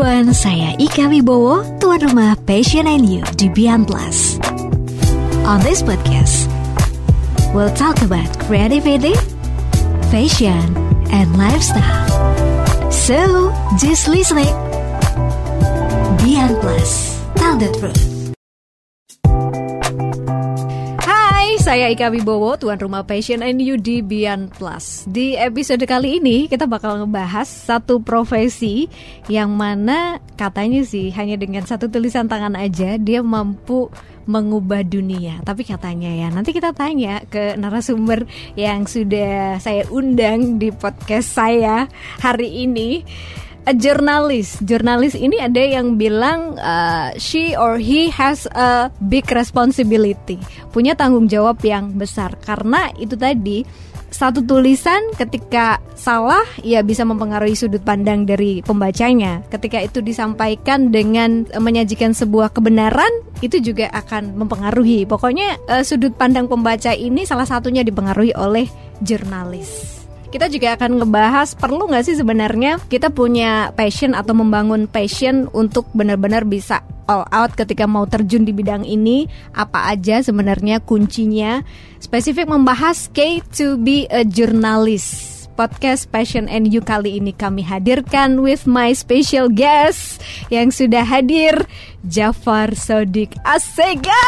everyone, saya Ika Wibowo, tuan rumah Passion and You di Beyond Plus. On this podcast, we'll talk about creativity, fashion, and lifestyle. So, just listening. Beyond Plus, tell the truth. Saya Ika Wibowo, tuan rumah Passion and You di Beyond Plus. Di episode kali ini kita bakal ngebahas satu profesi yang mana katanya sih hanya dengan satu tulisan tangan aja dia mampu mengubah dunia. Tapi katanya ya, nanti kita tanya ke narasumber yang sudah saya undang di podcast saya hari ini a jurnalis. Jurnalis ini ada yang bilang uh, she or he has a big responsibility, punya tanggung jawab yang besar karena itu tadi satu tulisan ketika salah ya bisa mempengaruhi sudut pandang dari pembacanya. Ketika itu disampaikan dengan menyajikan sebuah kebenaran itu juga akan mempengaruhi. Pokoknya uh, sudut pandang pembaca ini salah satunya dipengaruhi oleh jurnalis kita juga akan ngebahas perlu nggak sih sebenarnya kita punya passion atau membangun passion untuk benar-benar bisa all out ketika mau terjun di bidang ini apa aja sebenarnya kuncinya spesifik membahas K to be a journalist podcast Passion and You kali ini kami hadirkan with my special guest yang sudah hadir Jafar Sodik Asega.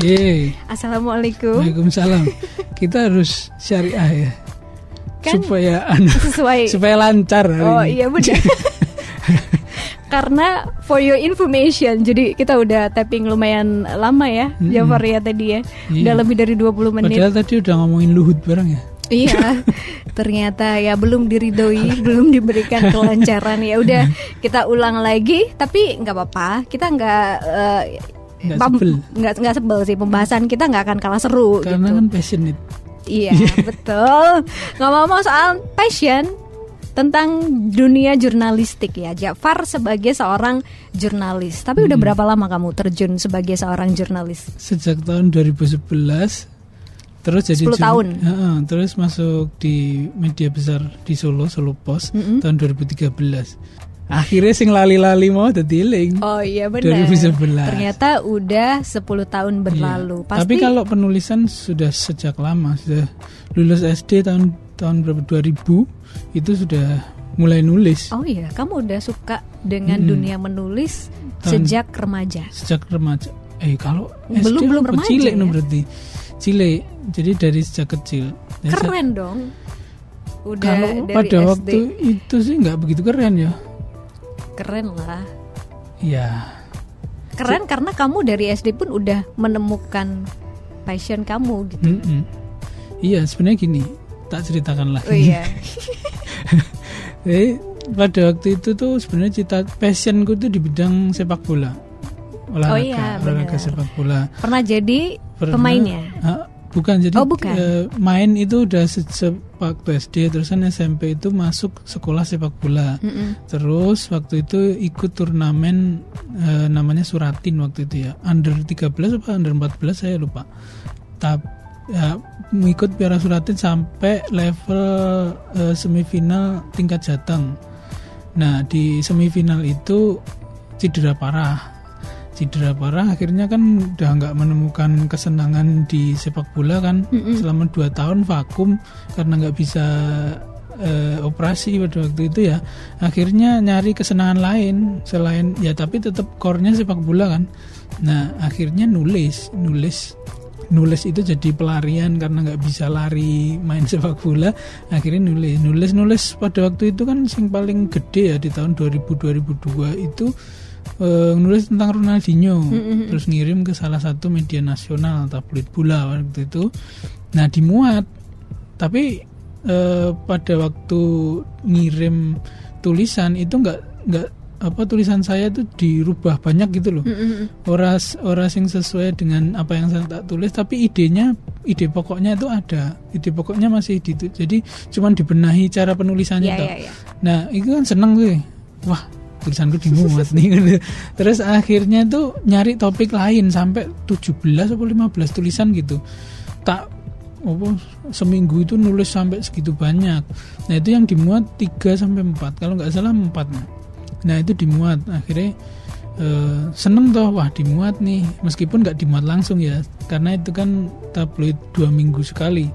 Yeay. Assalamualaikum. Waalaikumsalam. Kita harus syariah ya kan supaya anu, sesuai supaya lancar oh ini. iya benar karena for your information jadi kita udah tapping lumayan lama ya mm -hmm. Jafar ya tadi ya iya. udah lebih dari 20 menit padahal tadi udah ngomongin luhut bareng ya Iya, ternyata ya belum diridoi, belum diberikan kelancaran ya. Udah kita ulang lagi, tapi nggak apa-apa. Kita nggak uh, nggak sebel, nggak nggak sebel sih pembahasan kita nggak akan kalah seru. Karena gitu. kan passionate. Iya betul. Ngomong-ngomong soal passion tentang dunia jurnalistik ya Jafar sebagai seorang jurnalis. Tapi hmm. udah berapa lama kamu terjun sebagai seorang jurnalis? Sejak tahun 2011. Terus jadi 10 tahun. Uh, terus masuk di media besar di Solo, Solo Post mm -hmm. tahun 2013 akhirnya sing lali-lali mau detiling oh iya benar 2011 ternyata udah 10 tahun iya. berlalu. Iya. Pasti... tapi kalau penulisan sudah sejak lama sudah lulus SD tahun tahun berapa 2000 itu sudah mulai nulis. Oh iya kamu udah suka dengan hmm. dunia menulis tahun, sejak remaja? Sejak remaja. Eh kalau belum SD belum remaja cilik ya? berarti? Cilik. Jadi dari sejak kecil. Keren dong. Udah kalau dari pada SD. waktu itu sih nggak begitu keren ya keren lah. Iya. Keren karena kamu dari SD pun udah menemukan passion kamu gitu. Mm -mm. Iya, sebenarnya gini, tak ceritakan lagi. Oh iya. Jadi pada waktu itu tuh sebenarnya cita passionku tuh di bidang sepak bola. Olahraga, oh iya, olahraga sepak bola. Pernah jadi Pernah, pemainnya? Uh, Bukan jadi oh, bukan. Uh, main itu udah sejak waktu SD terusan SMP itu masuk sekolah sepak bola. Mm -mm. Terus waktu itu ikut turnamen uh, namanya Suratin waktu itu ya. Under 13 apa under 14 saya lupa. Tapi ya mengikut Piala Suratin sampai level uh, semifinal tingkat Jateng. Nah, di semifinal itu cedera parah cedera parah akhirnya kan udah nggak menemukan kesenangan di sepak bola kan. Mm -hmm. selama dua tahun vakum karena nggak bisa uh, operasi pada waktu itu ya. Akhirnya nyari kesenangan lain selain ya tapi tetap core-nya sepak bola kan. Nah akhirnya nulis nulis nulis itu jadi pelarian karena nggak bisa lari main sepak bola. Akhirnya nulis nulis nulis. Pada waktu itu kan sing paling gede ya di tahun 2000 2002 itu uh, nulis tentang Ronaldinho mm -hmm. terus ngirim ke salah satu media nasional tabloid bola waktu itu nah dimuat tapi uh, pada waktu ngirim tulisan itu nggak nggak apa tulisan saya itu dirubah banyak gitu loh. Mm -hmm. Oras oras yang sesuai dengan apa yang saya tak tulis tapi idenya ide pokoknya itu ada. Ide pokoknya masih di itu. Jadi cuman dibenahi cara penulisannya yeah, yeah, yeah. Nah, itu kan seneng sih. Wah, tulisanku dimuat nih terus akhirnya tuh nyari topik lain sampai 17 atau 15 tulisan gitu. Tak apa seminggu itu nulis sampai segitu banyak. Nah itu yang dimuat 3 sampai 4 kalau nggak salah 4 nah. nah itu dimuat. Akhirnya uh, seneng toh wah dimuat nih. Meskipun nggak dimuat langsung ya karena itu kan tabloid dua minggu sekali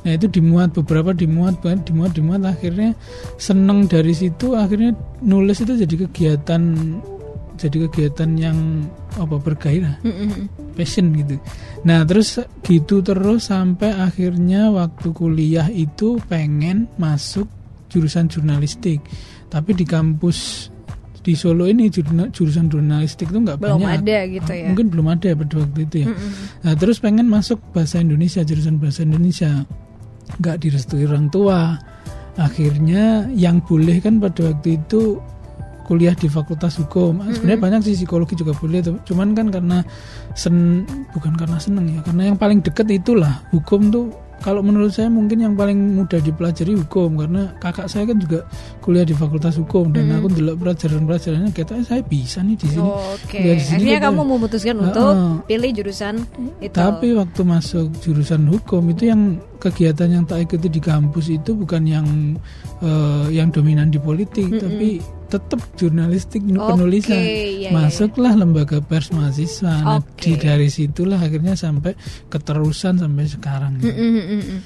nah itu dimuat beberapa dimuat dimuat dimuat akhirnya seneng dari situ akhirnya nulis itu jadi kegiatan jadi kegiatan yang apa bergairah passion gitu nah terus gitu terus sampai akhirnya waktu kuliah itu pengen masuk jurusan jurnalistik tapi di kampus di Solo ini jurusan jurnalistik itu nggak banyak. Belum ada gitu ya. Mungkin belum ada pada waktu itu ya. Nah terus pengen masuk bahasa Indonesia jurusan bahasa Indonesia nggak direstui orang tua. Akhirnya yang boleh kan pada waktu itu kuliah di Fakultas Hukum. Mm -hmm. Sebenarnya banyak sih psikologi juga boleh, cuman kan karena sen bukan karena seneng ya, karena yang paling deket itulah hukum tuh kalau menurut saya mungkin yang paling mudah dipelajari hukum karena kakak saya kan juga kuliah di Fakultas Hukum dan hmm. aku dulu pelajaran-pelajarannya kita saya bisa nih di sini. Oh, Oke. Okay. Akhirnya kamu memutuskan uh, untuk pilih jurusan itu. Tapi waktu masuk jurusan hukum itu yang kegiatan yang tak ikuti di kampus itu bukan yang uh, yang dominan di politik mm -hmm. tapi tetap jurnalistik okay, penulisan iya, iya, masuklah iya. lembaga pers mahasiswa okay. nah di dari situlah akhirnya sampai keterusan sampai sekarang mm -hmm. mm -hmm.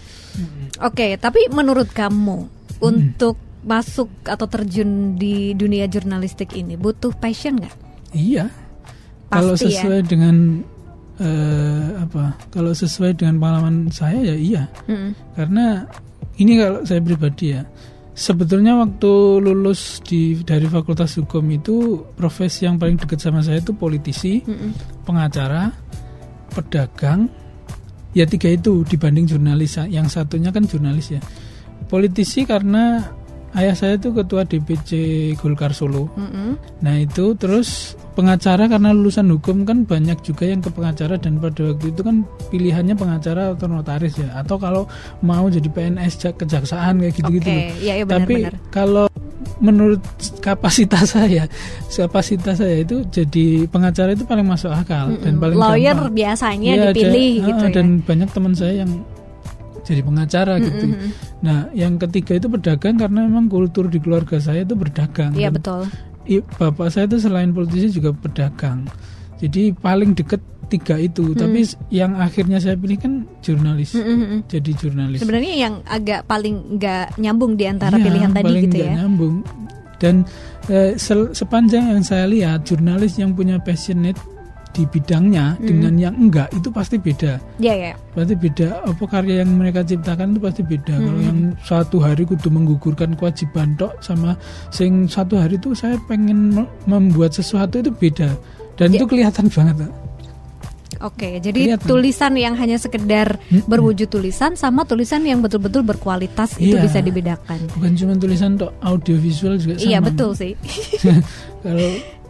oke okay, tapi menurut kamu mm. untuk masuk atau terjun di dunia jurnalistik ini butuh passion nggak iya kalau ya. sesuai ya? dengan uh, apa kalau sesuai dengan pengalaman saya ya iya mm. karena ini kalau saya pribadi ya sebetulnya waktu lulus di dari Fakultas Hukum itu profesi yang paling dekat sama saya itu politisi, mm pengacara, pedagang, ya tiga itu dibanding jurnalis. Yang satunya kan jurnalis ya. Politisi karena ayah saya itu ketua DPC Golkar Solo. Mm -hmm. Nah itu terus pengacara karena lulusan hukum kan banyak juga yang ke pengacara dan pada waktu itu kan pilihannya pengacara atau notaris ya atau kalau mau jadi PNS kejaksaan kayak gitu-gitu okay. ya, ya, benar, tapi benar. kalau menurut kapasitas saya kapasitas saya itu jadi pengacara itu paling masuk akal mm -mm. dan paling lawyer gampang. biasanya ya, dipilih dan, gitu ya dan banyak teman saya yang jadi pengacara mm -hmm. gitu. Nah, yang ketiga itu pedagang karena memang kultur di keluarga saya itu berdagang. Iya betul bapak saya itu selain politisi juga pedagang. Jadi paling deket tiga itu. Hmm. Tapi yang akhirnya saya pilih kan jurnalis. Hmm, hmm, hmm. Jadi jurnalis. Sebenarnya yang agak paling nggak nyambung di antara ya, pilihan tadi gitu ya. nyambung. Dan eh, sepanjang yang saya lihat jurnalis yang punya passionate di bidangnya hmm. dengan yang enggak itu pasti beda. Iya yeah, ya. Yeah. Pasti beda. Apa karya yang mereka ciptakan itu pasti beda. Hmm. Kalau yang satu hari kudu menggugurkan kewajiban tok sama sing satu hari itu saya pengen membuat sesuatu itu beda. Dan yeah. itu kelihatan banget. Oke, jadi kelihatan. tulisan yang hanya sekedar hmm. berwujud tulisan sama tulisan yang betul-betul berkualitas yeah. itu iya. bisa dibedakan. Bukan cuma tulisan tok, audio visual juga iya, sama. Iya, betul sih. Kalau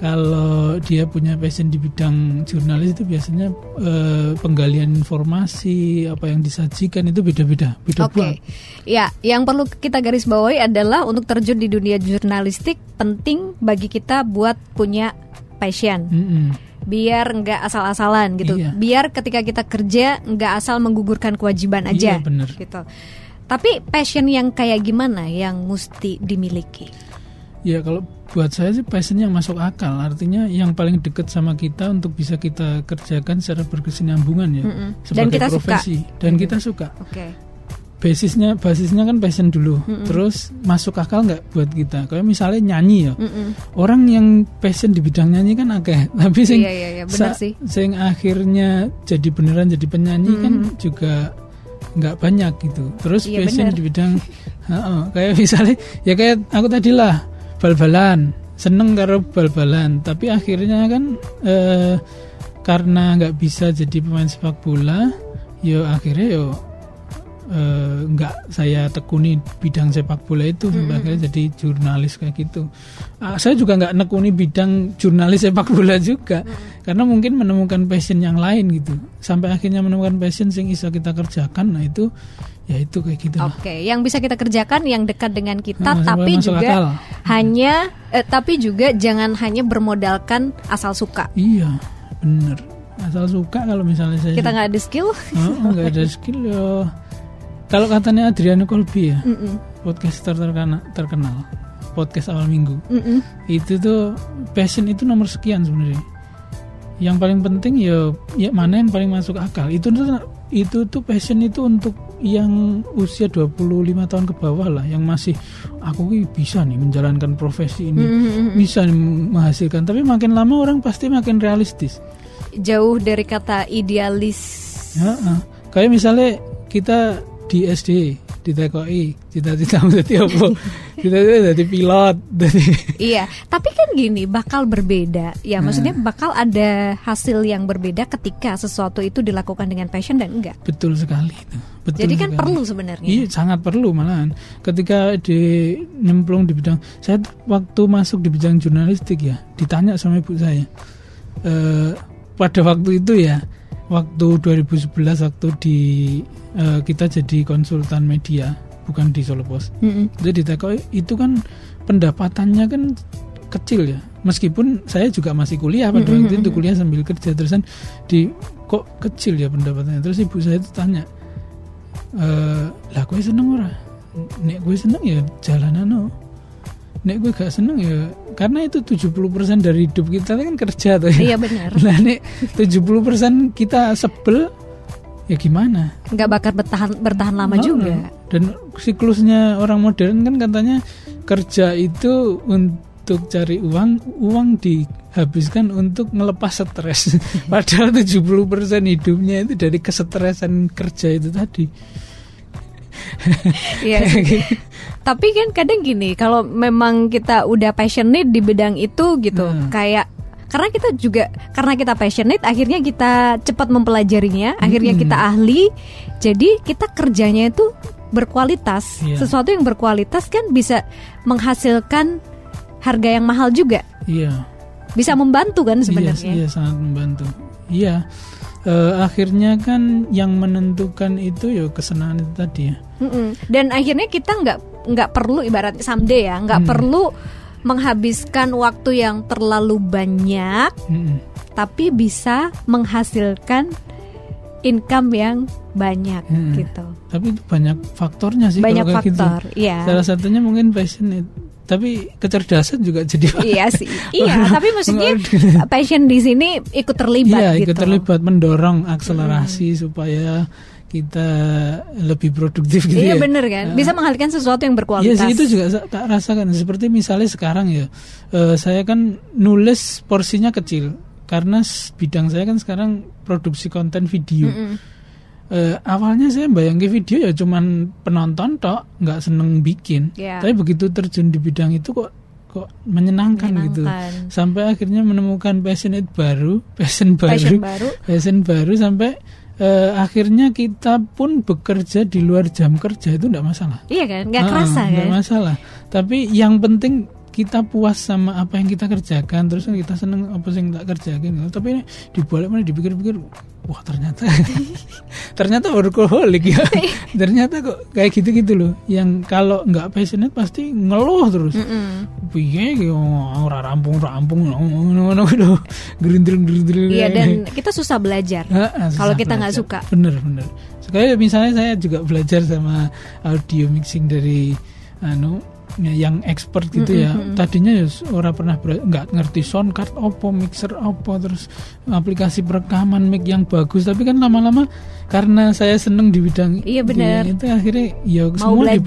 kalau dia punya passion di bidang jurnalis itu biasanya uh, penggalian informasi apa yang disajikan itu beda-beda beda Oke, okay. ya yang perlu kita garis bawahi adalah untuk terjun di dunia jurnalistik penting bagi kita buat punya passion. Mm -hmm. Biar nggak asal-asalan gitu. Iya. Biar ketika kita kerja nggak asal menggugurkan kewajiban aja. Iya, bener. Gitu. Tapi passion yang kayak gimana yang mesti dimiliki? Ya kalau buat saya sih passion yang masuk akal artinya yang paling dekat sama kita untuk bisa kita kerjakan secara berkesinambungan ya mm -hmm. sebagai dan kita profesi suka. dan mm -hmm. kita suka. Okay. Basisnya basisnya kan passion dulu, mm -hmm. terus masuk akal nggak buat kita? Kayak misalnya nyanyi ya, mm -hmm. orang yang passion di bidang nyanyi kan agak, tapi sing, iya, iya, iya, benar sih. sing akhirnya jadi beneran jadi penyanyi mm -hmm. kan juga nggak banyak gitu. Terus iya, passion bener. di bidang, uh -uh, kayak misalnya ya kayak aku tadi lah bal-balan. Seneng karo bal-balan. Tapi akhirnya kan eh, karena nggak bisa jadi pemain sepak bola yo akhirnya yo eh, nggak saya tekuni bidang sepak bola itu mm -hmm. jadi jurnalis kayak gitu ah, saya juga nggak nekuni bidang jurnalis sepak bola juga mm -hmm. karena mungkin menemukan passion yang lain gitu sampai akhirnya menemukan passion sing bisa kita kerjakan nah itu ya itu kayak gitu Oke, okay. yang bisa kita kerjakan yang dekat dengan kita, nah, tapi juga akal. hanya, eh, tapi juga jangan hanya bermodalkan asal suka. Iya, bener. Asal suka kalau misalnya saya kita nggak ada skill, nggak oh, ada skill yo. Kalau katanya Adriano Colby ya, mm -mm. podcaster terkenal, terkenal. podcast awal minggu Mm-mm. itu tuh passion itu nomor sekian sebenarnya yang paling penting ya ya mana yang paling masuk akal itu tuh itu tuh passion itu untuk yang usia 25 tahun ke bawah lah yang masih aku bisa nih menjalankan profesi ini Mm-mm. bisa nih menghasilkan tapi makin lama orang pasti makin realistis Jauh dari kata idealis. Ya, kayak misalnya kita di SD di TKI cita-cita menjadi apa cita-cita jadi pilot jadi Iya, tapi kan gini bakal berbeda. Ya, Nah. maksudnya bakal ada hasil yang berbeda ketika sesuatu itu dilakukan dengan passion dan enggak. betul sekali betul Jadi kan sekali. perlu sebenarnya. Iya sangat perlu malahan. Ketika di nyemplung di bidang, saya waktu masuk di bidang jurnalistik ya, ditanya sama ibu saya. Eh, pada waktu itu ya, waktu 2011 waktu di eh, kita jadi konsultan media, bukan di Solo Pos. Mm-mm. Jadi ditakoi itu kan pendapatannya kan kecil ya. Meskipun saya juga masih kuliah pada Mm-mm, waktu itu kuliah sambil kerja terusan di kok kecil ya pendapatannya. Terus ibu saya itu tanya, eh lah gue seneng ora? Nek gue seneng ya jalanan no. Nek gue gak seneng ya karena itu 70% dari hidup kita kan kerja tuh ya. Iya benar. Nah nek 70% kita sebel ya gimana? Nggak bakal bertahan bertahan lama Oh, juga. Dan siklusnya orang modern kan katanya kerja itu untuk cari uang, uang dihabiskan untuk melepas stres. Padahal 70% hidupnya itu dari kesetresan kerja itu tadi. Iya. sih. Tapi kan kadang gini, kalau memang kita udah passionate di bidang itu gitu, Hmm. kayak karena kita juga karena kita passionate, akhirnya kita cepat mempelajarinya, akhirnya Hmm. kita ahli, jadi kita kerjanya itu berkualitas. Iya. Sesuatu yang berkualitas kan bisa menghasilkan harga yang mahal juga, Iya. bisa membantu kan Iya, sebenarnya. iya sangat membantu. Iya. Eh, akhirnya kan yang menentukan itu ya kesenangan itu tadi ya. Mm-mm. Dan akhirnya kita nggak nggak perlu ibaratnya someday ya, nggak Hmm. perlu menghabiskan waktu yang terlalu banyak, Mm-mm. tapi bisa menghasilkan income yang banyak Hmm. gitu. Tapi itu banyak faktornya sih Banyak gitu. faktor, iya. Salah satunya mungkin passionate. Tapi kecerdasan juga jadi iya sih, iya. Tapi maksudnya passion di sini ikut terlibat Iya, gitu. ikut terlibat mendorong akselerasi supaya kita lebih produktif gitu Iya ya. bener kan, Nah, bisa menghasilkan sesuatu yang Iya berkualitas. sih itu juga tak rasakan seperti misalnya sekarang ya eh, saya kan nulis porsinya kecil karena bidang saya kan sekarang produksi konten video. Mm-mm. Eh, awalnya saya bayangin video ya cuman penonton tok, nggak seneng bikin. Iya. Tapi begitu terjun di bidang itu kok kok menyenangkan, gitu. Menyenangkan. Sampai akhirnya menemukan passionate baru, passion baru, Passion baru. passion baru sampai eh, akhirnya kita pun bekerja di luar jam kerja itu tidak masalah. Iya kan, nggak Ah, kerasa nggak kan? masalah. Tapi yang penting kita puas sama apa yang kita kerjakan, terus kan kita seneng apa yang tak kerjakan. Tapi ini dibalik mana dipikir-pikir, wah ternyata ternyata workaholic ya. ternyata kok kayak gitu-gitu loh. Yang kalau nggak passionate pasti ngeluh terus. Piye ora rampung-rampung ngono-ngono lho. Gerindril-gerindril. Iya dan kita susah belajar. Kalau kita nggak suka. bener bener sekali misalnya saya juga belajar sama audio mixing dari anu yang expert gitu ya tadinya ya orang pernah nggak ngerti sound card opo mixer opo terus aplikasi perekaman mic yang bagus tapi kan lama-lama karena saya seneng di bidang Iya, bener. di- itu akhirnya ya Mau semua belajar,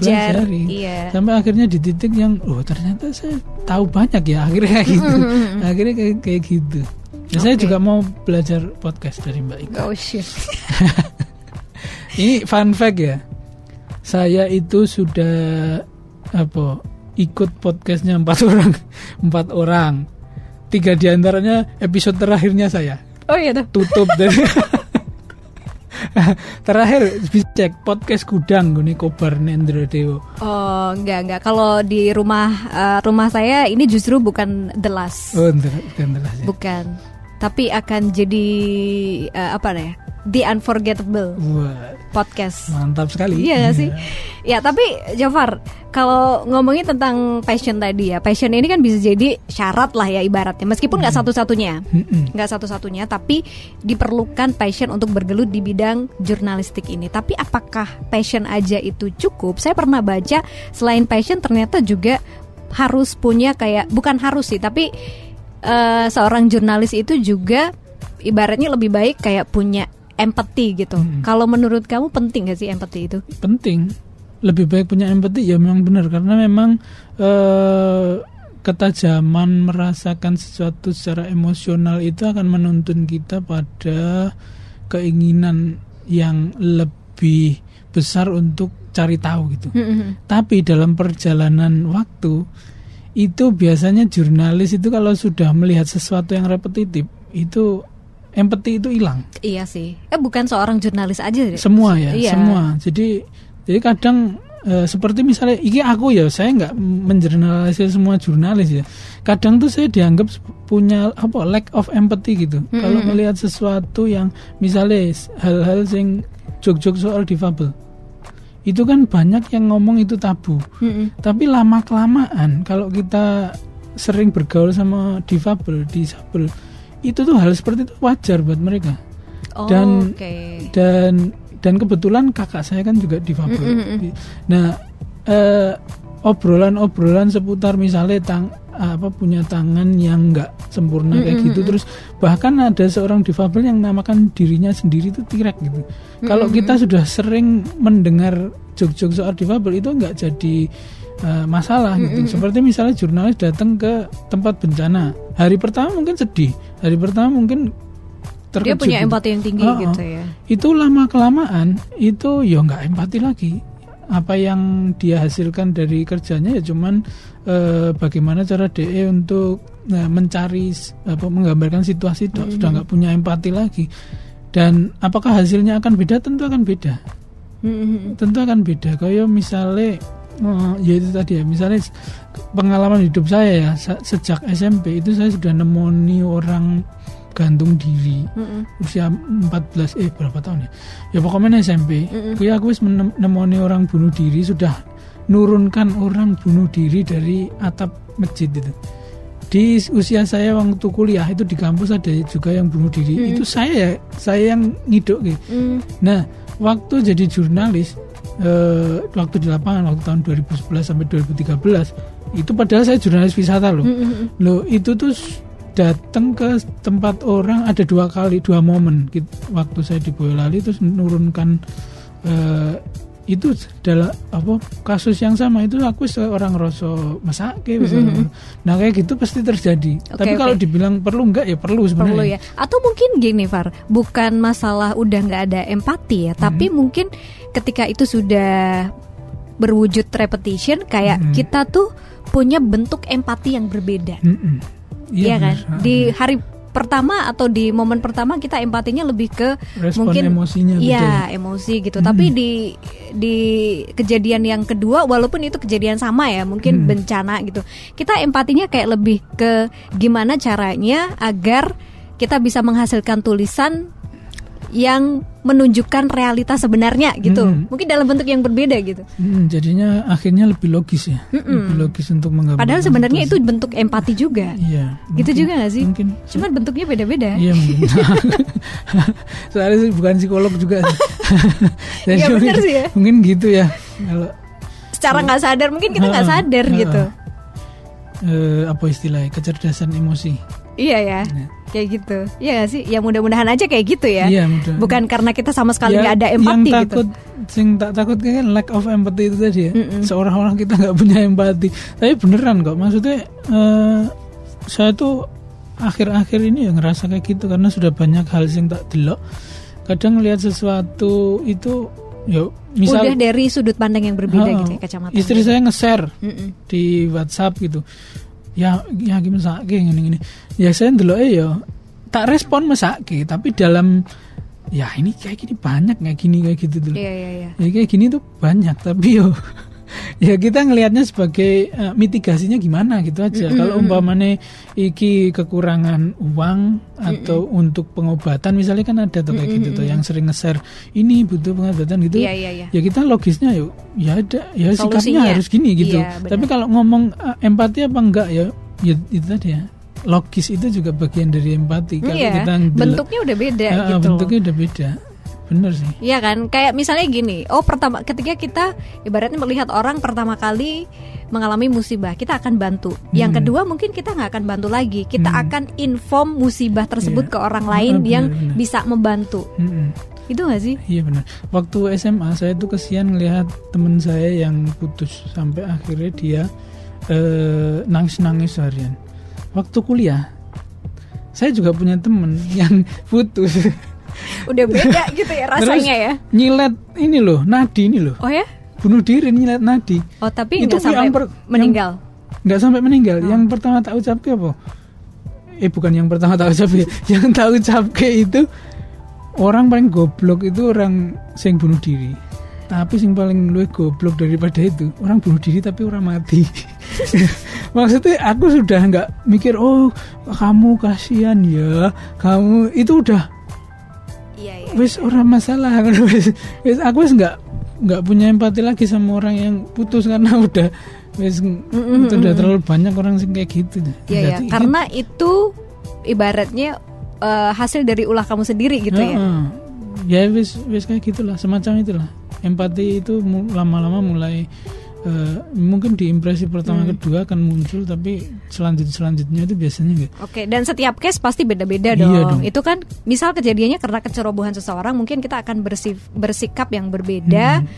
dipelajari iya. sampai akhirnya di titik yang oh ternyata saya tahu banyak ya akhirnya kayak gitu akhirnya kayak, kayak gitu Ya, saya juga mau belajar podcast dari Mbak Ika. Oh shit. Ini fun fact ya. Saya itu sudah apa ikut podcastnya empat orang, empat orang. Tiga di antaranya episode terakhirnya saya Oh iya tuh. tutup dari terakhir bisa cek podcast gudang gue kobar Nendro Dewo. Oh enggak enggak. Kalau di rumah eh, rumah saya ini justru bukan the last. Oh, entar, entar, entar, ya. Bukan. Tapi akan jadi eh, apa ya? The Unforgettable Wah, podcast. mantap sekali. Iya gak sih? Ya tapi Jafar Kalau ngomongin tentang passion tadi ya Passion ini kan bisa jadi syarat lah ya ibaratnya Meskipun nggak satu-satunya Mm-mm. nggak satu-satunya Tapi diperlukan passion untuk bergelut di bidang jurnalistik ini Tapi apakah passion aja itu cukup? Saya pernah baca selain passion ternyata juga harus punya kayak bukan harus sih tapi uh, seorang jurnalis itu juga ibaratnya lebih baik kayak punya empati gitu. Hmm. Kalau menurut kamu penting gak sih empati itu? Penting. Lebih baik punya empati ya memang benar karena memang uh, ketajaman merasakan sesuatu secara emosional itu akan menuntun kita pada keinginan yang lebih besar untuk cari tahu gitu. Mm -hmm. Tapi dalam perjalanan waktu itu biasanya jurnalis itu kalau sudah melihat sesuatu yang repetitif itu empati itu hilang. Iya sih. Eh bukan seorang jurnalis aja. Deh. Semua ya, iya. semua. Jadi jadi kadang e, seperti misalnya iki aku ya saya nggak menjurnalisir semua jurnalis ya. Kadang tuh saya dianggap punya apa lack of empathy gitu. Mm -hmm. Kalau melihat sesuatu yang misalnya hal-hal sing jok-jok soal difabel itu kan banyak yang ngomong itu tabu. Mm -hmm. Tapi lama kelamaan kalau kita sering bergaul sama difabel, disabel itu tuh hal seperti itu wajar buat mereka oh, dan okay. dan dan kebetulan kakak saya kan juga difabel mm -hmm. nah eh, obrolan-obrolan seputar misalnya tang apa punya tangan yang nggak sempurna kayak mm -hmm. gitu terus bahkan ada seorang difabel yang namakan dirinya sendiri itu tirek gitu mm -hmm. kalau kita sudah sering mendengar jok-jok soal difabel itu nggak jadi uh, masalah gitu. Seperti misalnya jurnalis datang ke tempat bencana. Hari pertama mungkin sedih, hari pertama mungkin terkejut. Dia punya gitu. empati yang tinggi oh, gitu ya. Itu lama kelamaan itu ya nggak empati lagi. Apa yang dia hasilkan dari kerjanya ya cuman uh, bagaimana cara DE untuk uh, mencari apa menggambarkan situasi mm -hmm. sudah nggak punya empati lagi. Dan apakah hasilnya akan beda? Tentu akan beda. Mm -hmm. Tentu akan beda. Kayak misalnya Oh, ya itu tadi ya. Misalnya pengalaman hidup saya ya sejak SMP itu saya sudah nemoni orang gantung diri. Mm usia 14 eh berapa tahun ya? Ya pokoknya SMP mm ya aku nemoni orang bunuh diri sudah nurunkan orang bunuh diri dari atap masjid itu. Di usia saya waktu kuliah itu di kampus ada juga yang bunuh diri. Mm. itu saya saya yang ngiduk gitu. Mm. nah waktu jadi jurnalis uh, waktu di lapangan waktu tahun 2011 sampai 2013 itu padahal saya jurnalis wisata loh. Mm -hmm. Loh itu tuh datang ke tempat orang ada dua kali dua momen gitu, waktu saya di Boyolali terus menurunkan uh, itu adalah apa kasus yang sama itu aku seorang rosok masake mm -hmm. nah kayak gitu pasti terjadi okay, tapi okay. kalau dibilang perlu enggak ya perlu sebenarnya perlu ya atau mungkin gini Far bukan masalah udah nggak ada empati ya -hmm. tapi mungkin ketika itu sudah berwujud repetition kayak -hmm. kita tuh punya bentuk empati yang berbeda -hmm. Iya kan di hari pertama atau di momen pertama kita empatinya lebih ke Respon mungkin emosinya iya emosi gitu hmm. tapi di di kejadian yang kedua walaupun itu kejadian sama ya mungkin hmm. bencana gitu kita empatinya kayak lebih ke gimana caranya agar kita bisa menghasilkan tulisan yang menunjukkan realitas sebenarnya gitu. Hmm. Mungkin dalam bentuk yang berbeda gitu. Hmm, jadinya akhirnya lebih logis ya. Hmm. Lebih logis untuk menggambarkan. Padahal sebenarnya itu bentuk empati juga. Iya. Gitu mungkin, juga gak sih? Mungkin. Cuman bentuknya beda-beda. Iya mungkin. Soalnya bukan psikolog juga. Iya benar sih ya. Mungkin gitu ya. Kalau secara nggak sadar mungkin kita nggak sadar uh, gitu. Uh, apa istilahnya kecerdasan emosi. Iya ya. ya kayak gitu Iya gak sih ya mudah-mudahan aja kayak gitu ya iya, mudah. bukan karena kita sama sekali ya, nggak ya, ada empati yang takut gitu. sing tak takut kan lack of empathy itu tadi ya mm -mm. seorang-orang kita nggak punya empati tapi beneran kok maksudnya uh, saya tuh akhir-akhir ini ya ngerasa kayak gitu karena sudah banyak hal sing tak delok kadang lihat sesuatu itu ya misal udah dari sudut pandang yang berbeda uh, gitu ya kacamata istri saya nge-share mm -mm. di WhatsApp gitu ya ya gimana sakit gini gini ya saya dulu ya tak respon mesake tapi dalam ya ini kayak gini banyak kayak gini kayak gitu dulu iya, iya, iya. ya kayak gini tuh banyak tapi yo ya kita ngelihatnya sebagai uh, mitigasinya gimana gitu aja. Mm -hmm. Kalau umpamanya iki kekurangan uang atau mm -hmm. untuk pengobatan misalnya kan ada tuh kayak mm -hmm. gitu tuh yang sering nge-share ini butuh pengobatan gitu. Yeah, yeah, yeah. Ya kita logisnya yuk ya ada ya Solusinya. sikapnya harus gini gitu. Yeah, Tapi kalau ngomong uh, empati apa enggak ya ya itu tadi ya logis itu juga bagian dari empati kalau iya, kita bentuknya udah beda uh, gitu bentuknya udah beda bener sih Iya kan, kayak misalnya gini, oh pertama ketika kita ibaratnya melihat orang pertama kali mengalami musibah, kita akan bantu. Yang Hmm. kedua mungkin kita nggak akan bantu lagi, kita Hmm. akan inform musibah tersebut Iya. ke orang lain benar, yang benar. bisa membantu. Mm-mm. Itu nggak sih? Iya benar. Waktu SMA saya tuh kesian ngelihat temen saya yang putus sampai akhirnya dia eh, nangis-nangis seharian. Waktu kuliah saya juga punya temen yang putus Udah beda gitu ya rasanya ya. nyilet ini loh nadi ini loh Oh ya? bunuh diri nyilet nadi Oh tapi Itu sampai per- meninggal. nggak sampai meninggal. Oh. Yang pertama tak ucapke apa? Eh bukan yang pertama tak ucapke, yang tak ucapke itu orang paling goblok itu orang sing bunuh diri. Tapi sing paling luwih goblok daripada itu orang bunuh diri tapi orang mati. Maksudnya aku sudah nggak mikir oh kamu kasihan ya, kamu itu udah Iya iya. wis orang masalah wis wis aku wis nggak nggak punya empati lagi sama orang yang putus karena udah wis Mm-mm, itu udah terlalu banyak orang sing kayak gitu Iya ya, Jadi, karena itu ibaratnya eh, hasil dari ulah kamu sendiri gitu ya. Heeh. ya wis wis kayak gitulah semacam itulah empati itu lama-lama mulai eh, mungkin di impresi pertama Hmm. kedua akan muncul tapi selanjut selanjutnya itu biasanya enggak Oke, dan setiap case pasti beda-beda Iya dong. dong. Itu kan misal kejadiannya karena kecerobohan seseorang, mungkin kita akan bersif, bersikap yang berbeda Hmm.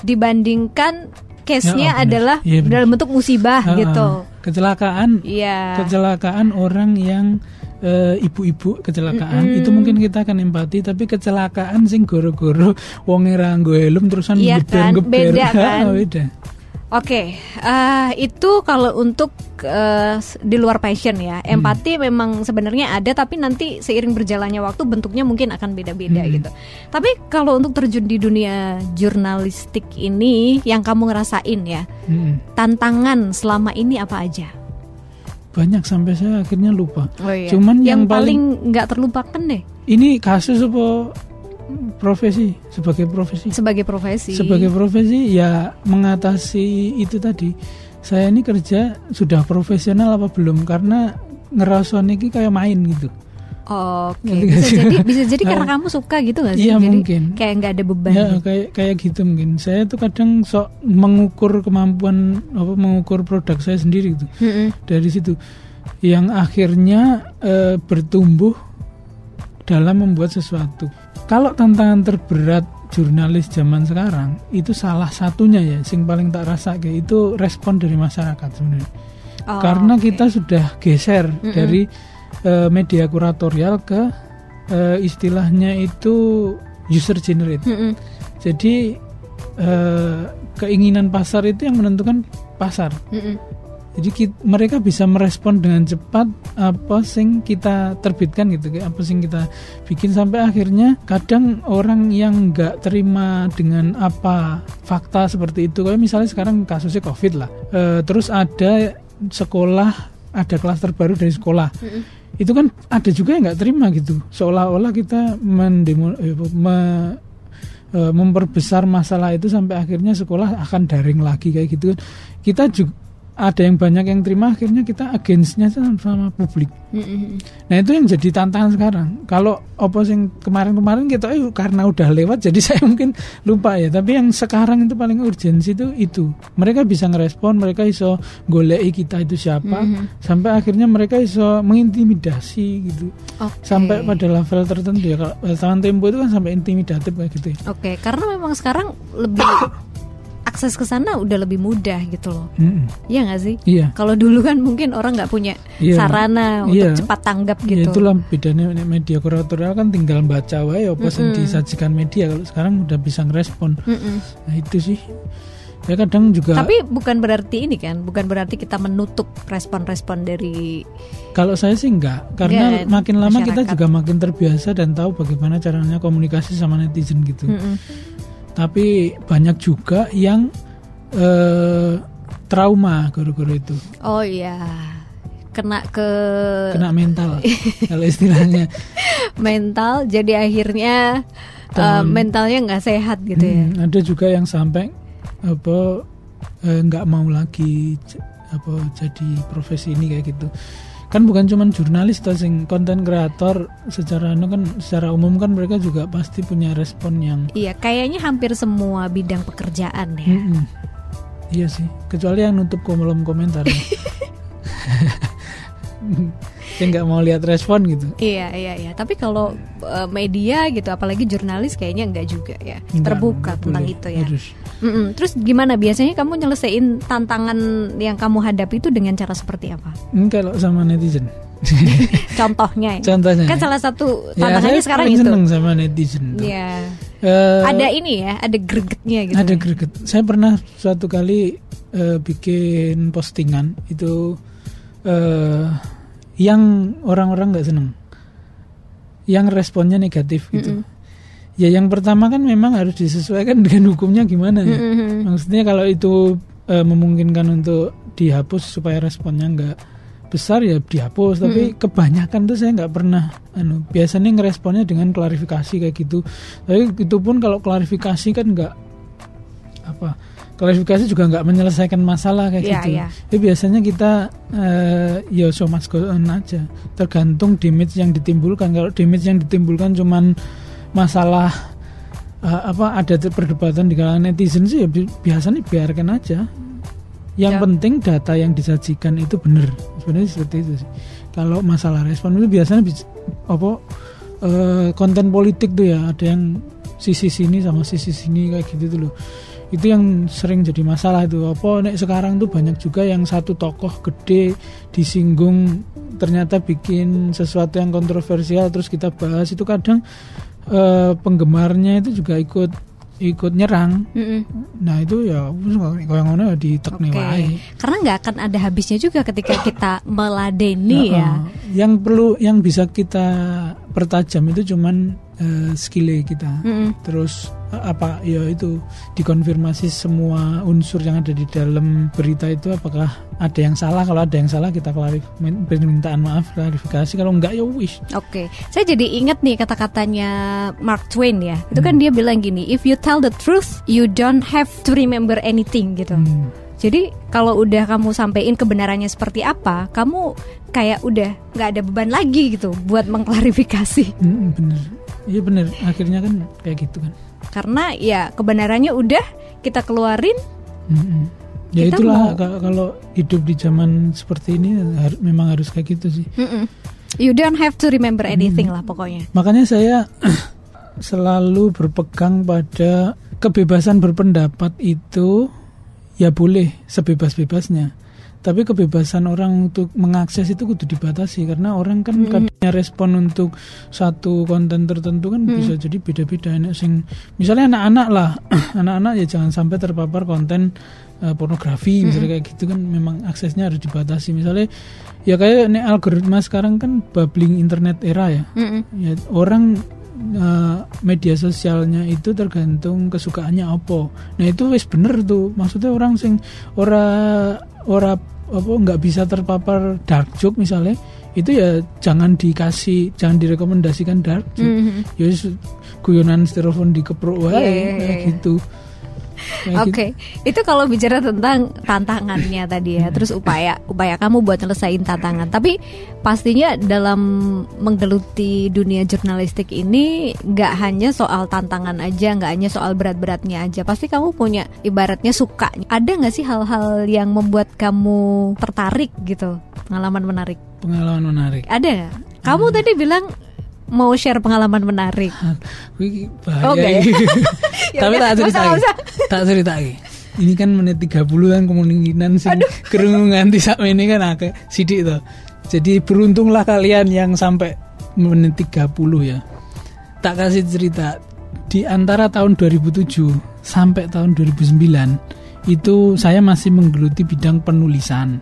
dibandingkan case-nya Ya, benar. adalah Iya, benar. dalam bentuk musibah Heeh. gitu. kecelakaan Iya. kecelakaan orang yang eh, ibu-ibu kecelakaan Mm-mm. itu mungkin kita akan empati tapi kecelakaan sing goro-goro wong ora nggo helm terusan Iya kan, ngeber-ngeber. beda kan. Beda Oke, eh, itu kalau untuk s- di luar passion ya, Hmm. empati memang sebenarnya ada, tapi nanti seiring berjalannya waktu bentuknya mungkin akan beda-beda Hmm. gitu. Tapi kalau untuk terjun di dunia jurnalistik ini, yang kamu ngerasain ya, Mm-mm. tantangan selama ini apa aja? banyak sampai saya akhirnya lupa Oh iya. Cuman yang, yang paling nggak terlupakan deh ini kasus apa profesi sebagai profesi sebagai profesi. sebagai profesi ya mengatasi itu tadi saya ini kerja sudah profesional apa belum karena ngerasa ini kayak main gitu Oke, Ngerti bisa jadi bisa jadi karena Ah. kamu suka gitu nggak sih? Iya, jadi mungkin. kayak nggak ada beban. ya gitu. kayak kayak gitu mungkin saya tuh kadang sok mengukur kemampuan apa mengukur produk saya sendiri gitu dari situ yang akhirnya eh, bertumbuh dalam membuat sesuatu kalau tantangan terberat jurnalis zaman sekarang itu salah satunya ya sing paling tak rasa kayak itu respon dari masyarakat sebenarnya Oh, karena oke. kita sudah geser Mm-mm. dari eh, media kuratorial ke eh, istilahnya itu user generate Mm-mm. jadi eh, keinginan pasar itu yang menentukan pasar. Mm-mm. Jadi ki- mereka bisa merespon dengan cepat apa sing kita terbitkan gitu, apa sing kita bikin sampai akhirnya kadang orang yang nggak terima dengan apa fakta seperti itu, kayak misalnya sekarang kasusnya covid lah, Eh, terus ada sekolah ada klaster baru dari sekolah. Mm-mm. itu kan ada juga yang nggak terima gitu. Seolah-olah kita mendemo eh, me- eh, memperbesar masalah itu sampai akhirnya sekolah akan daring lagi kayak gitu kan. Kita juga ada yang banyak yang terima akhirnya kita againstnya sama, publik. Mm-mm. nah itu yang jadi tantangan sekarang. Kalau opo yang kemarin-kemarin kita eh, karena udah lewat jadi saya mungkin lupa ya. Tapi yang sekarang itu paling urgensi itu itu. Mereka bisa ngerespon mereka iso golei kita itu siapa Mhm. sampai akhirnya mereka iso mengintimidasi gitu. Oke. sampai pada level tertentu ya. Kalau wartawan tempo itu kan sampai intimidatif kayak gitu ya. Oke, karena memang sekarang lebih akses ke sana udah lebih mudah gitu loh. Mm-mm. Iya nggak sih? iya Kalau dulu kan mungkin orang nggak punya Iya. sarana untuk Iya. cepat tanggap Ya gitu. itulah bedanya media kuratorial kan tinggal baca wae apa sing Mm-mm. disajikan media kalau sekarang udah bisa ngerespon Mm-mm. nah itu sih ya kadang juga Tapi bukan berarti ini kan, bukan berarti kita menutup respon-respon dari kalau saya sih enggak karena Enggak, makin lama kita masyarakat. juga makin terbiasa dan tahu bagaimana caranya komunikasi sama netizen gitu Mm-mm. Tapi banyak juga yang eh, trauma gara-gara itu. Oh iya, kena ke kena mental kalau istilahnya. Mental, jadi akhirnya uh, mentalnya nggak sehat gitu ya. Hmm, ada juga yang sampai apa eh, nggak mau lagi apa jadi profesi ini kayak gitu kan bukan cuma jurnalis atau sing konten kreator secara anu kan secara umum kan mereka juga pasti punya respon yang iya kayaknya hampir semua bidang pekerjaan ya Mm-mm. iya sih kecuali yang nutup kolom komentar ya. saya nggak mau lihat respon gitu Iya iya iya. Tapi kalau uh, media gitu, apalagi jurnalis kayaknya enggak juga ya. Nggak, Terbuka nggak tentang boleh. itu ya. Harus. Mm-mm. Terus gimana biasanya kamu nyelesain tantangan yang kamu hadapi itu dengan cara seperti apa? Ini kalau sama netizen Contohnya ya. contohnya Kan salah satu Ya, tantangannya saya sekarang itu. seneng sama netizen. Iya. Eh, Ada ini ya, ada gregetnya gitu. ada greget saya pernah suatu kali eh, bikin postingan itu eh yang orang-orang nggak seneng yang responnya negatif gitu Mm-mm. Ya yang pertama kan memang harus disesuaikan dengan hukumnya gimana ya. Mm-mm. maksudnya kalau itu eh, memungkinkan untuk dihapus supaya responnya nggak besar ya dihapus. Tapi kebanyakan tuh saya nggak pernah anu biasanya ngeresponnya dengan klarifikasi kayak gitu. Tapi itu pun kalau klarifikasi kan nggak apa klarifikasi juga nggak menyelesaikan masalah kayak Iya, gitu. iya. jadi biasanya kita eh, ya so much go on aja. Tergantung damage yang ditimbulkan. Kalau damage yang ditimbulkan cuman masalah eh, apa ada perdebatan di kalangan netizen sih ya bi- biasanya biarkan aja. Yang Ya. penting data yang disajikan itu benar. Sebenarnya seperti itu sih. Kalau masalah respon itu biasanya apa eh, konten politik tuh ya. Ada yang sisi sini sama sisi sini kayak gitu tuh loh. Itu yang sering jadi masalah itu apa nek sekarang tuh banyak juga yang satu tokoh gede disinggung ternyata bikin sesuatu yang kontroversial terus kita bahas. Itu kadang eh, penggemarnya itu juga ikut ikut nyerang Mm-mm. nah itu ya kalau ngono ya ditekne Oke. wae Karena nggak akan ada habisnya juga ketika kita meladeni ya. Heeh. yang perlu yang bisa kita pertajam itu cuman eh, skill kita Mm-mm. terus apa ya itu dikonfirmasi semua unsur yang ada di dalam berita itu apakah ada yang salah kalau ada yang salah kita klarif min- permintaan maaf klarifikasi kalau enggak ya wis Oke, saya jadi ingat nih kata-katanya Mark Twain ya. Itu kan dia bilang gini, if you tell the truth, you don't have to remember anything gitu. Hmm. Jadi kalau udah kamu sampein kebenarannya seperti apa, kamu kayak udah nggak ada beban lagi gitu buat mengklarifikasi. Hmm, bener iya bener akhirnya kan kayak gitu kan Karena ya kebenarannya udah kita keluarin. Mm-mm. Ya Kita itulah mau- ka- kalau hidup di zaman seperti ini har- memang harus kayak gitu sih. Mm-mm. You don't have to remember anything lah pokoknya. Makanya saya selalu berpegang pada kebebasan berpendapat itu ya boleh sebebas-bebasnya. Tapi kebebasan orang untuk mengakses itu kudu dibatasi karena orang kan kadangnya respon untuk satu konten tertentu kan bisa jadi beda-beda. Enak sing misalnya anak-anak lah, anak-anak ya jangan sampai terpapar konten eh, pornografi misalnya kayak gitu kan memang aksesnya harus dibatasi. Misalnya ya kayak ini algoritma sekarang kan bubbling internet era ya Mm-mm. ya orang eh, media sosialnya itu tergantung kesukaannya apa nah itu wis bener tuh maksudnya orang sing ora ora apa nggak bisa terpapar dark joke misalnya itu ya jangan dikasih jangan direkomendasikan dark joke Mhm. ya guyonan styrofoam dikeprok wae Iya, iya, kayak iya. gitu Oke, gitu. itu kalau bicara tentang tantangannya tadi ya, terus upaya upaya kamu buat nyelesain tantangan. Tapi pastinya dalam menggeluti dunia jurnalistik ini nggak hanya soal tantangan aja, nggak hanya soal berat-beratnya aja. Pasti kamu punya ibaratnya suka. Ada nggak sih hal-hal yang membuat kamu tertarik gitu, pengalaman menarik? pengalaman menarik Ada? Kamu tadi bilang mau share pengalaman menarik. Wih, Oh, bahaya enggak ya? Ya Tapi tak cerita. Tak cerita Ini kan menit 30 kan kemungkinan sing kerungu nganti sak ini kan akeh sidik to. Jadi beruntunglah kalian yang sampai menit 30 ya. Tak kasih cerita di antara tahun 2007 sampai tahun 2009 itu saya masih menggeluti bidang penulisan.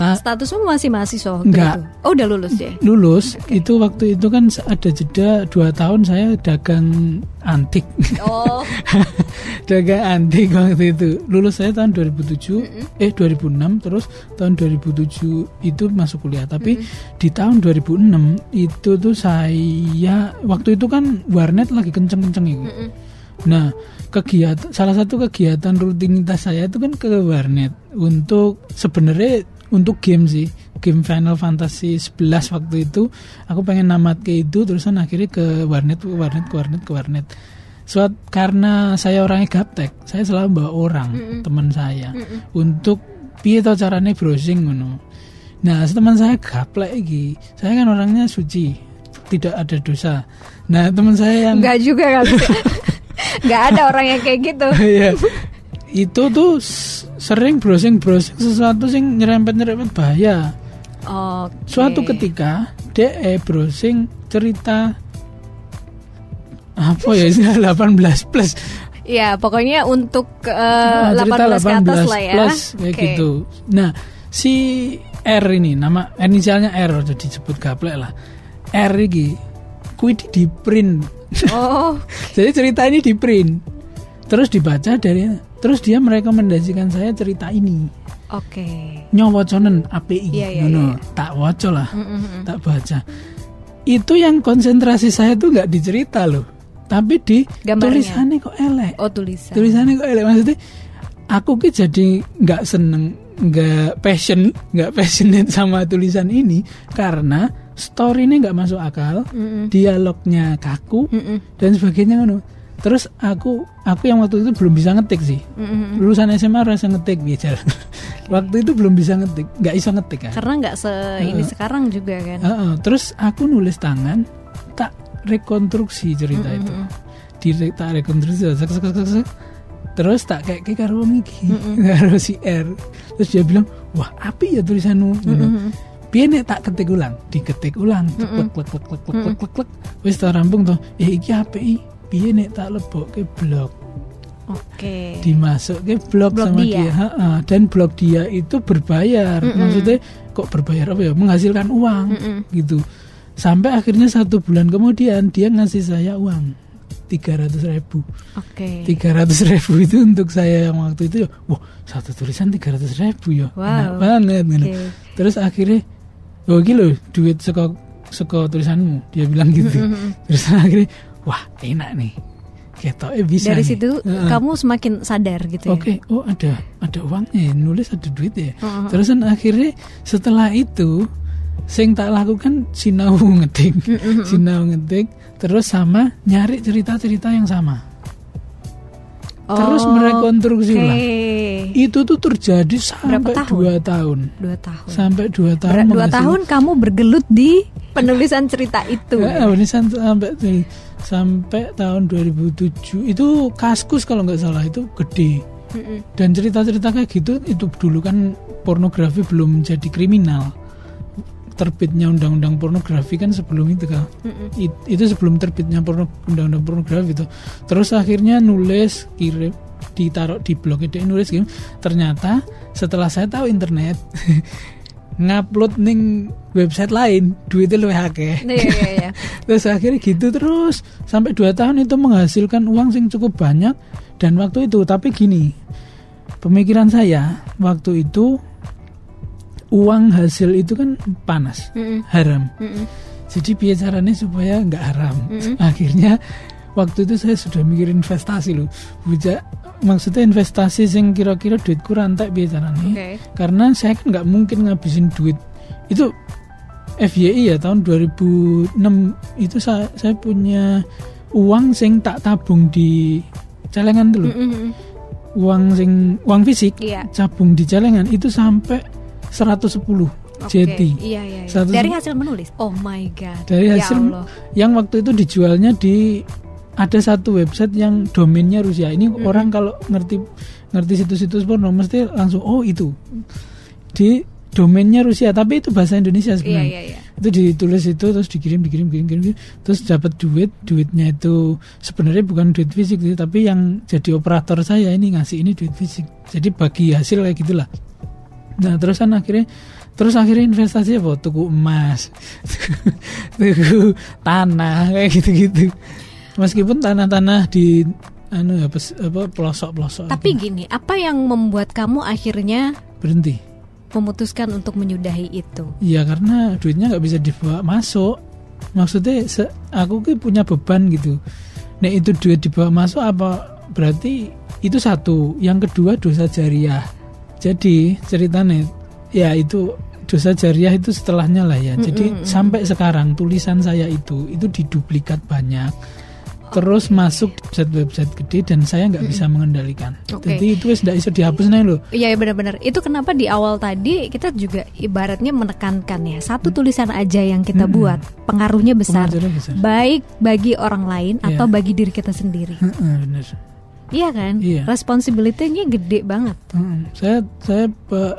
Tak Statusmu masih mahasiswa waktu Enggak. itu? Oh udah lulus ya? lulus. Itu waktu itu kan ada jeda dua tahun saya dagang antik. Oh, dagang antik waktu itu. Lulus saya tahun 2007 eh 2006 terus tahun 2007 itu masuk kuliah. Tapi di tahun 2006 itu tuh saya waktu itu kan warnet lagi kenceng-kenceng itu. Nah kegiatan salah satu kegiatan rutinitas saya itu kan ke warnet untuk sebenarnya untuk game sih game Final Fantasy 11 waktu itu aku pengen namat ke itu terusan akhirnya ke warnet ke warnet ke warnet ke warnet Suat karena saya orangnya gaptek saya selalu bawa orang Mm-mm. mm teman saya Mm-mm. untuk piye tau caranya browsing ngono nah teman saya gaplek iki saya kan orangnya suci tidak ada dosa nah teman saya yang Enggak juga kan. Enggak ada orang yang kayak gitu. Iya. Itu tuh sering browsing browsing sesuatu sing nyerempet nyerempet bahaya. Oke. suatu ketika DE browsing cerita apa ya istilah 18 plus. Ya, pokoknya untuk eh, Ah, 18 ke atas lah ya. plus kayak Oke. gitu. Nah si R ini nama inisialnya R udah disebut gaplek lah. R ini kui di, di print Oh, jadi cerita ini di print terus dibaca dari terus dia merekomendasikan saya cerita ini oke. nyowoconen API Iya, iya, ngono. iya. tak waco lah Mm-mm. tak baca itu yang konsentrasi saya tuh nggak di cerita loh tapi di Gambarnya. tulisannya kok elek Oh, tulisan. tulisannya kok elek maksudnya aku ki jadi nggak seneng nggak passion nggak passionate sama tulisan ini karena story ini nggak masuk akal Mm-mm. dialognya kaku Mm-mm. dan sebagainya ngono terus aku aku yang waktu itu belum bisa ngetik sih. Mm-hmm. lulusan SMA rasa ngetik ya, biasa waktu itu belum bisa ngetik nggak bisa ngetik kan? Karena nggak se ini uh, sekarang juga kan? Uh, uh, terus aku nulis tangan tak rekonstruksi cerita mm-hmm. itu. Di tak rekonstruksi Sek -sek -sek -sek. terus tak kayak kayak karo iki mm-hmm. karo si R. Terus dia bilang wah api ya tulisanmu. Mm-hmm. Biar tak ketik ulang? Diketik ulang klik klik klik klik klik klik klik, klek wis rampung tuh, eh iki apik piye nek tak lebokke blog Oke. dimasuk ke blog, Blog sama dia. dia, Ha-ha. dan blog dia itu berbayar Mm-mm. maksudnya kok berbayar apa ya menghasilkan uang Mm-mm. gitu sampai akhirnya satu bulan kemudian dia ngasih saya uang tiga ratus ribu Oke. tiga ratus ribu itu untuk saya yang waktu itu ya wah satu tulisan tiga ratus ribu ya Wow. enak banget gitu. Oke. terus akhirnya oh gitu duit seko seko tulisanmu dia bilang gitu terus akhirnya wah enak nih ketoknya bisa Dari nih. situ Heeh. kamu semakin sadar gitu ya. Oke, oh ada ada uangnya, ya, nulis ada duit ya. Heeh. Terus kan akhirnya setelah itu, sing tak lakukan sinau ngetik, sinau ngetik, terus sama nyari cerita-cerita yang sama. Terus merekonstruksi Oke. ulang. Itu tuh terjadi sampai tahun? dua tahun, Dua tahun. sampai dua tahun. Ber- dua tahun kamu bergelut di penulisan cerita itu. Ya, penulisan sampai sampai tahun 2007 itu kaskus kalau nggak salah itu gede. Mm-mm. dan cerita-cerita kayak gitu itu dulu kan pornografi belum jadi kriminal terbitnya undang-undang pornografi kan sebelum itu kan. It- itu sebelum terbitnya porno, undang-undang pornografi itu terus akhirnya nulis kirim ditaruh di blog dia nulis gitu ternyata setelah saya tahu internet ngupload ning website lain duitnya lebih akeh Iya iya iya. terus akhirnya gitu terus sampai dua tahun itu menghasilkan uang sing cukup banyak dan waktu itu tapi gini pemikiran saya waktu itu uang hasil itu kan panas Mm-mm. haram Mm-mm. jadi biar caranya supaya nggak haram Mm-mm. akhirnya waktu itu saya sudah mikir investasi loh Buja, maksudnya investasi sing kira-kira duitku rantai biar caranya Oke. karena saya kan nggak mungkin ngabisin duit itu FYI ya tahun 2006 itu saya, saya punya uang sing tak tabung di celengan dulu Mm-mm. uang sing uang fisik Iya. tabung di celengan itu sampai 110 Oke. jadi Iya iya. iya. Dari hasil menulis. Oh my god. Dari Ya hasil Allah. yang waktu itu dijualnya di ada satu website yang domainnya Rusia. Ini Mm-mm. orang kalau ngerti ngerti situs-situs porno mesti langsung oh itu di domainnya Rusia, tapi itu bahasa Indonesia Iya sebenarnya. iya iya. Itu ditulis itu terus dikirim dikirim dikirim, dikirim, dikirim. terus dapat duit. Duitnya itu sebenarnya bukan duit fisik sih, tapi yang jadi operator saya ini ngasih ini duit fisik. Jadi bagi hasil kayak gitulah. Nah, terus kan akhirnya terus akhirnya investasi apa? Tuku emas. tuku tanah kayak gitu-gitu. Meskipun tanah-tanah di anu ya pes- apa pelosok-pelosok Tapi itu. gini, apa yang membuat kamu akhirnya berhenti. memutuskan untuk menyudahi itu? Iya karena duitnya nggak bisa dibawa masuk. Maksudnya se- aku ki punya beban gitu. Nek itu duit dibawa masuk apa berarti itu satu. Yang kedua dosa jariah. Jadi ceritanya ya itu dosa jariah itu setelahnya lah ya. Mm, Jadi mm, mm. sampai sekarang tulisan saya itu itu diduplikat banyak. Terus masuk website-website gede dan saya nggak bisa mengendalikan. Oke. Jadi itu sudah bisa dihapus nih loh. Iya ya benar-benar. Itu kenapa di awal tadi kita juga ibaratnya menekankan ya satu tulisan aja yang kita Mm-mm. buat pengaruhnya besar, Pengaruhnya besar. baik bagi orang lain Iya. atau bagi diri kita sendiri. Heeh, bener. Iya kan? Iya. Responsibility-nya gede banget. Heeh. Saya saya pe-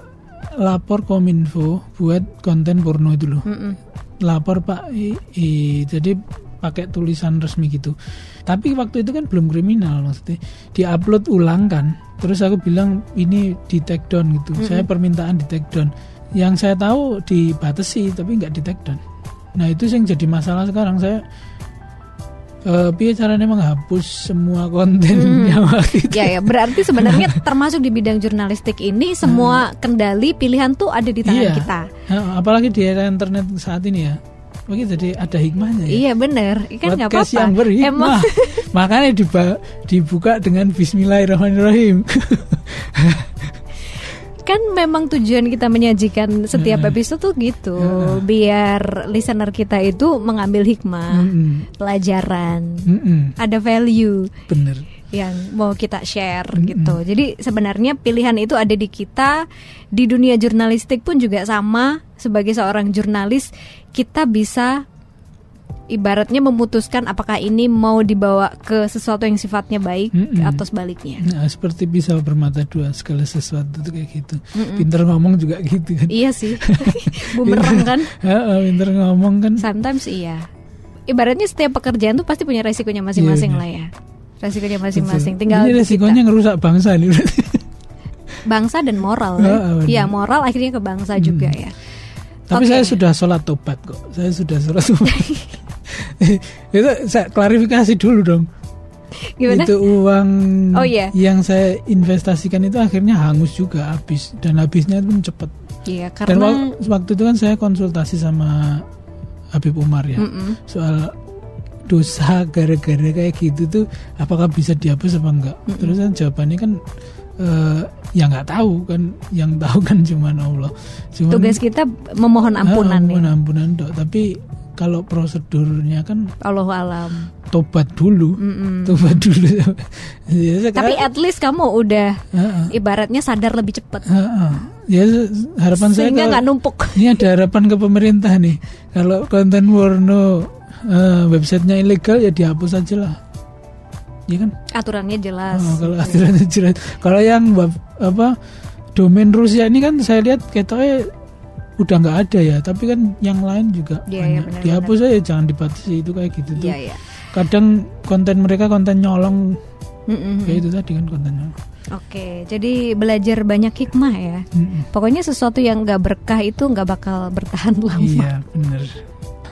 lapor kominfo buat konten porno itu loh. Mm-mm. lapor pak i, i- jadi pakai tulisan resmi gitu. Tapi waktu itu kan belum kriminal maksudnya. Diupload ulang kan terus aku bilang ini di take down gitu. Saya permintaan di take down. Yang saya tahu dibatasi tapi nggak di take down. Nah itu yang jadi masalah sekarang. Saya eh piye caranya menghapus semua konten yang waktu itu? Ya ya, berarti sebenarnya termasuk di bidang jurnalistik ini semua kendali pilihan tuh ada di tangan Iya. kita. Nah, apalagi di era internet saat ini ya Oke, jadi ada hikmahnya ya Iya bener, kan nggak apa-apa. yang berhikmah. Emang Makanya diba- dibuka dengan Bismillahirrahmanirrahim. kan memang tujuan kita menyajikan setiap episode tuh gitu, Heeh. biar listener kita itu mengambil hikmah, Mm-mm. pelajaran, Mm-mm. ada value Bener. Yang mau kita share Mm-mm. gitu. Jadi sebenarnya pilihan itu ada di kita. Di dunia jurnalistik pun juga sama. Sebagai seorang jurnalis, kita bisa ibaratnya memutuskan apakah ini mau dibawa ke sesuatu yang sifatnya baik Mm-mm. atau sebaliknya. Nah, seperti pisau bermata dua segala sesuatu tuh kayak gitu. Mm-mm. Pinter ngomong juga gitu kan. Iya sih, bumerang kan. Heeh, pinter ngomong kan. Sometimes iya. Ibaratnya setiap pekerjaan tuh pasti punya resikonya masing-masing Iya, lah ya. Resikonya masing-masing. Tinggal Ini kita- resikonya ngerusak bangsa berarti. bangsa dan moral. Ah, ya. benar. Iya, moral akhirnya ke bangsa juga ya. Tapi Oke. saya sudah sholat tobat kok. Saya sudah sholat tobat. itu saya klarifikasi dulu dong. Gimana? Itu uang Oh, iya. yang saya investasikan itu akhirnya hangus juga habis dan habisnya pun cepat. Iya, Dan karena wak- waktu itu kan saya konsultasi sama Habib Umar ya Mm-mm. soal dosa gara-gara kayak gitu tuh apakah bisa dihapus apa enggak? Terus kan jawabannya kan eh, ya nggak tahu kan, yang tahu kan cuman Allah. Cuman tugas kita memohon ampunan Ah, ampunan, ya. ampunan dok. Tapi kalau prosedurnya kan Allah alam. tobat dulu, Mm-mm. tobat dulu. ya, Tapi sekarang- at least kamu udah Heeh, ibaratnya sadar lebih cepat. heeh. Ya harapan saya Sehingga kalau- nggak numpuk. Ini ada harapan ke pemerintah nih. Kalau konten porno eh, websitenya ilegal ya dihapus aja lah. Iya kan? Aturannya jelas. Oh, kalau aturannya jelas. Kalau yang apa domain Rusia ini kan saya lihat ketoknya udah nggak ada ya. Tapi kan yang lain juga Iya, iya, banyak. benar, dihapus aja jangan dibatasi itu kayak gitu tuh. Iya, iya. Kadang konten mereka konten nyolong Mm-mm. kayak itu tadi kan konten nyolong. Oke, jadi belajar banyak hikmah ya. Mm-mm. Pokoknya sesuatu yang nggak berkah itu nggak bakal bertahan lama. Iya bener.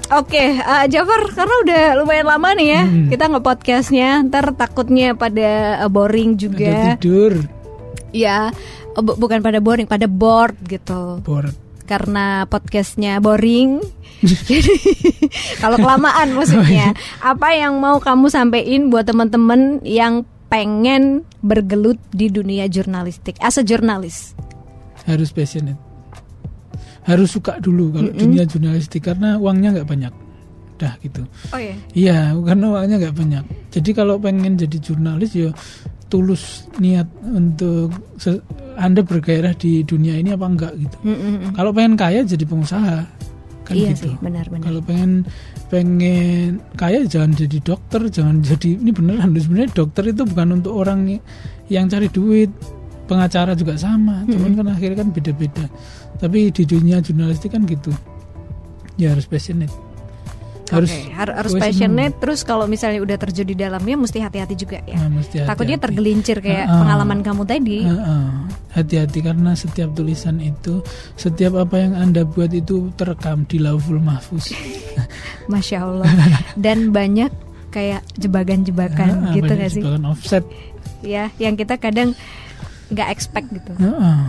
Oke, eh, Jafar, karena udah lumayan lama nih ya, Hmm. kita nge-podcastnya, ntar takutnya pada eh, boring Ada juga. tidur, Ya, oh, bu- bukan pada boring, pada bored gitu. bored. Karena podcastnya boring. Jadi kalau kelamaan maksudnya, apa yang mau kamu sampaikan buat teman-teman yang pengen bergelut di dunia jurnalistik, as a jurnalis? harus passionate harus suka dulu kalau dunia jurnalistik karena uangnya nggak banyak. Dah gitu. Oh ya. iya karena uangnya nggak banyak. Jadi kalau pengen jadi jurnalis ya tulus niat untuk se- anda bergairah di dunia ini apa enggak gitu. Kalau pengen kaya jadi pengusaha. Kan iya gitu. sih, benar-benar. kalau pengen pengen kaya jangan jadi dokter jangan jadi ini beneran sebenarnya dokter itu bukan untuk orang yang cari duit pengacara juga sama cuman kan akhirnya kan beda-beda tapi di dunia jurnalistik kan gitu ya harus passionate harus Oke, har- harus passionate. Terus kalau misalnya udah terjun di dalamnya, mesti hati-hati juga ya. Nah, mesti Takutnya hati-hati. tergelincir kayak Ah, ah. pengalaman kamu tadi. Hati-hati karena setiap tulisan itu setiap apa yang anda buat itu terekam di lauful mahfuz Masya Allah. Dan banyak kayak jebakan-jebakan Heeh, gitu gak sih? jebakan offset Ya, yang kita kadang nggak expect gitu. Heeh.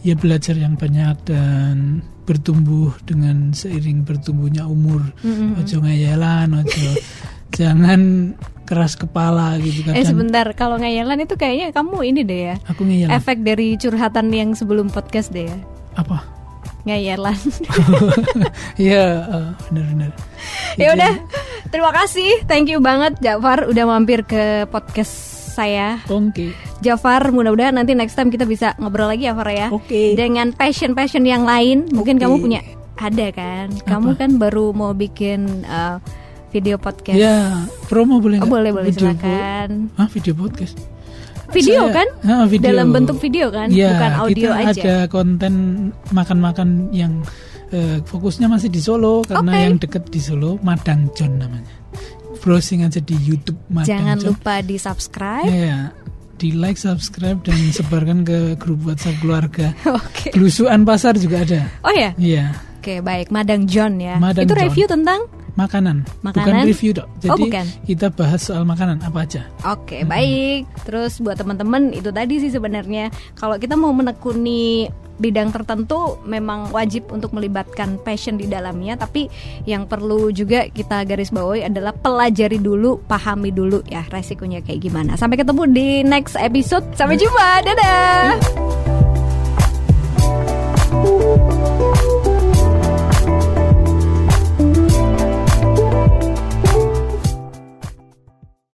ya belajar yang banyak dan bertumbuh dengan seiring bertumbuhnya umur Mm-mm. ojo ngeyelan ojo jangan keras kepala gitu Eh kadang sebentar, kalau ngayalan itu kayaknya kamu ini deh ya. aku ngeyelan Efek dari curhatan yang sebelum podcast deh ya. apa Ngayelan. Iya, uh, benar-benar. ya udah, terima kasih. Thank you banget Jafar udah mampir ke podcast saya. Oke. Okay. Jafar, mudah-mudahan nanti next time kita bisa ngobrol lagi ya Far ya. Oke. Okay. Dengan passion-passion yang lain, mungkin okay. kamu punya ada kan? Kamu kan baru mau bikin uh, video podcast. Ya, promo boleh Oh, boleh, boleh silakan. Ah, video podcast video saya, kan uh, video. dalam bentuk video kan ya, bukan audio kita aja ada konten makan-makan yang uh, fokusnya masih di Solo karena okay. yang deket di Solo Madang John namanya browsing aja di YouTube Madang jangan lupa di subscribe ya di like, subscribe dan sebarkan ke grup WhatsApp keluarga. Oke. Okay. Belusuan pasar juga ada. Oh ya? Iya. Oke, okay, baik. Madang John ya. Madang Itu John. review tentang makanan, makanan? bukan review dok. Jadi oh, bukan. kita bahas soal makanan apa aja. Oke, okay, hmm. baik. Terus buat teman-teman itu tadi sih sebenarnya kalau kita mau menekuni bidang tertentu memang wajib untuk melibatkan passion di dalamnya tapi yang perlu juga kita garis bawahi adalah pelajari dulu pahami dulu ya resikonya kayak gimana. Sampai ketemu di next episode. Sampai jumpa. Dadah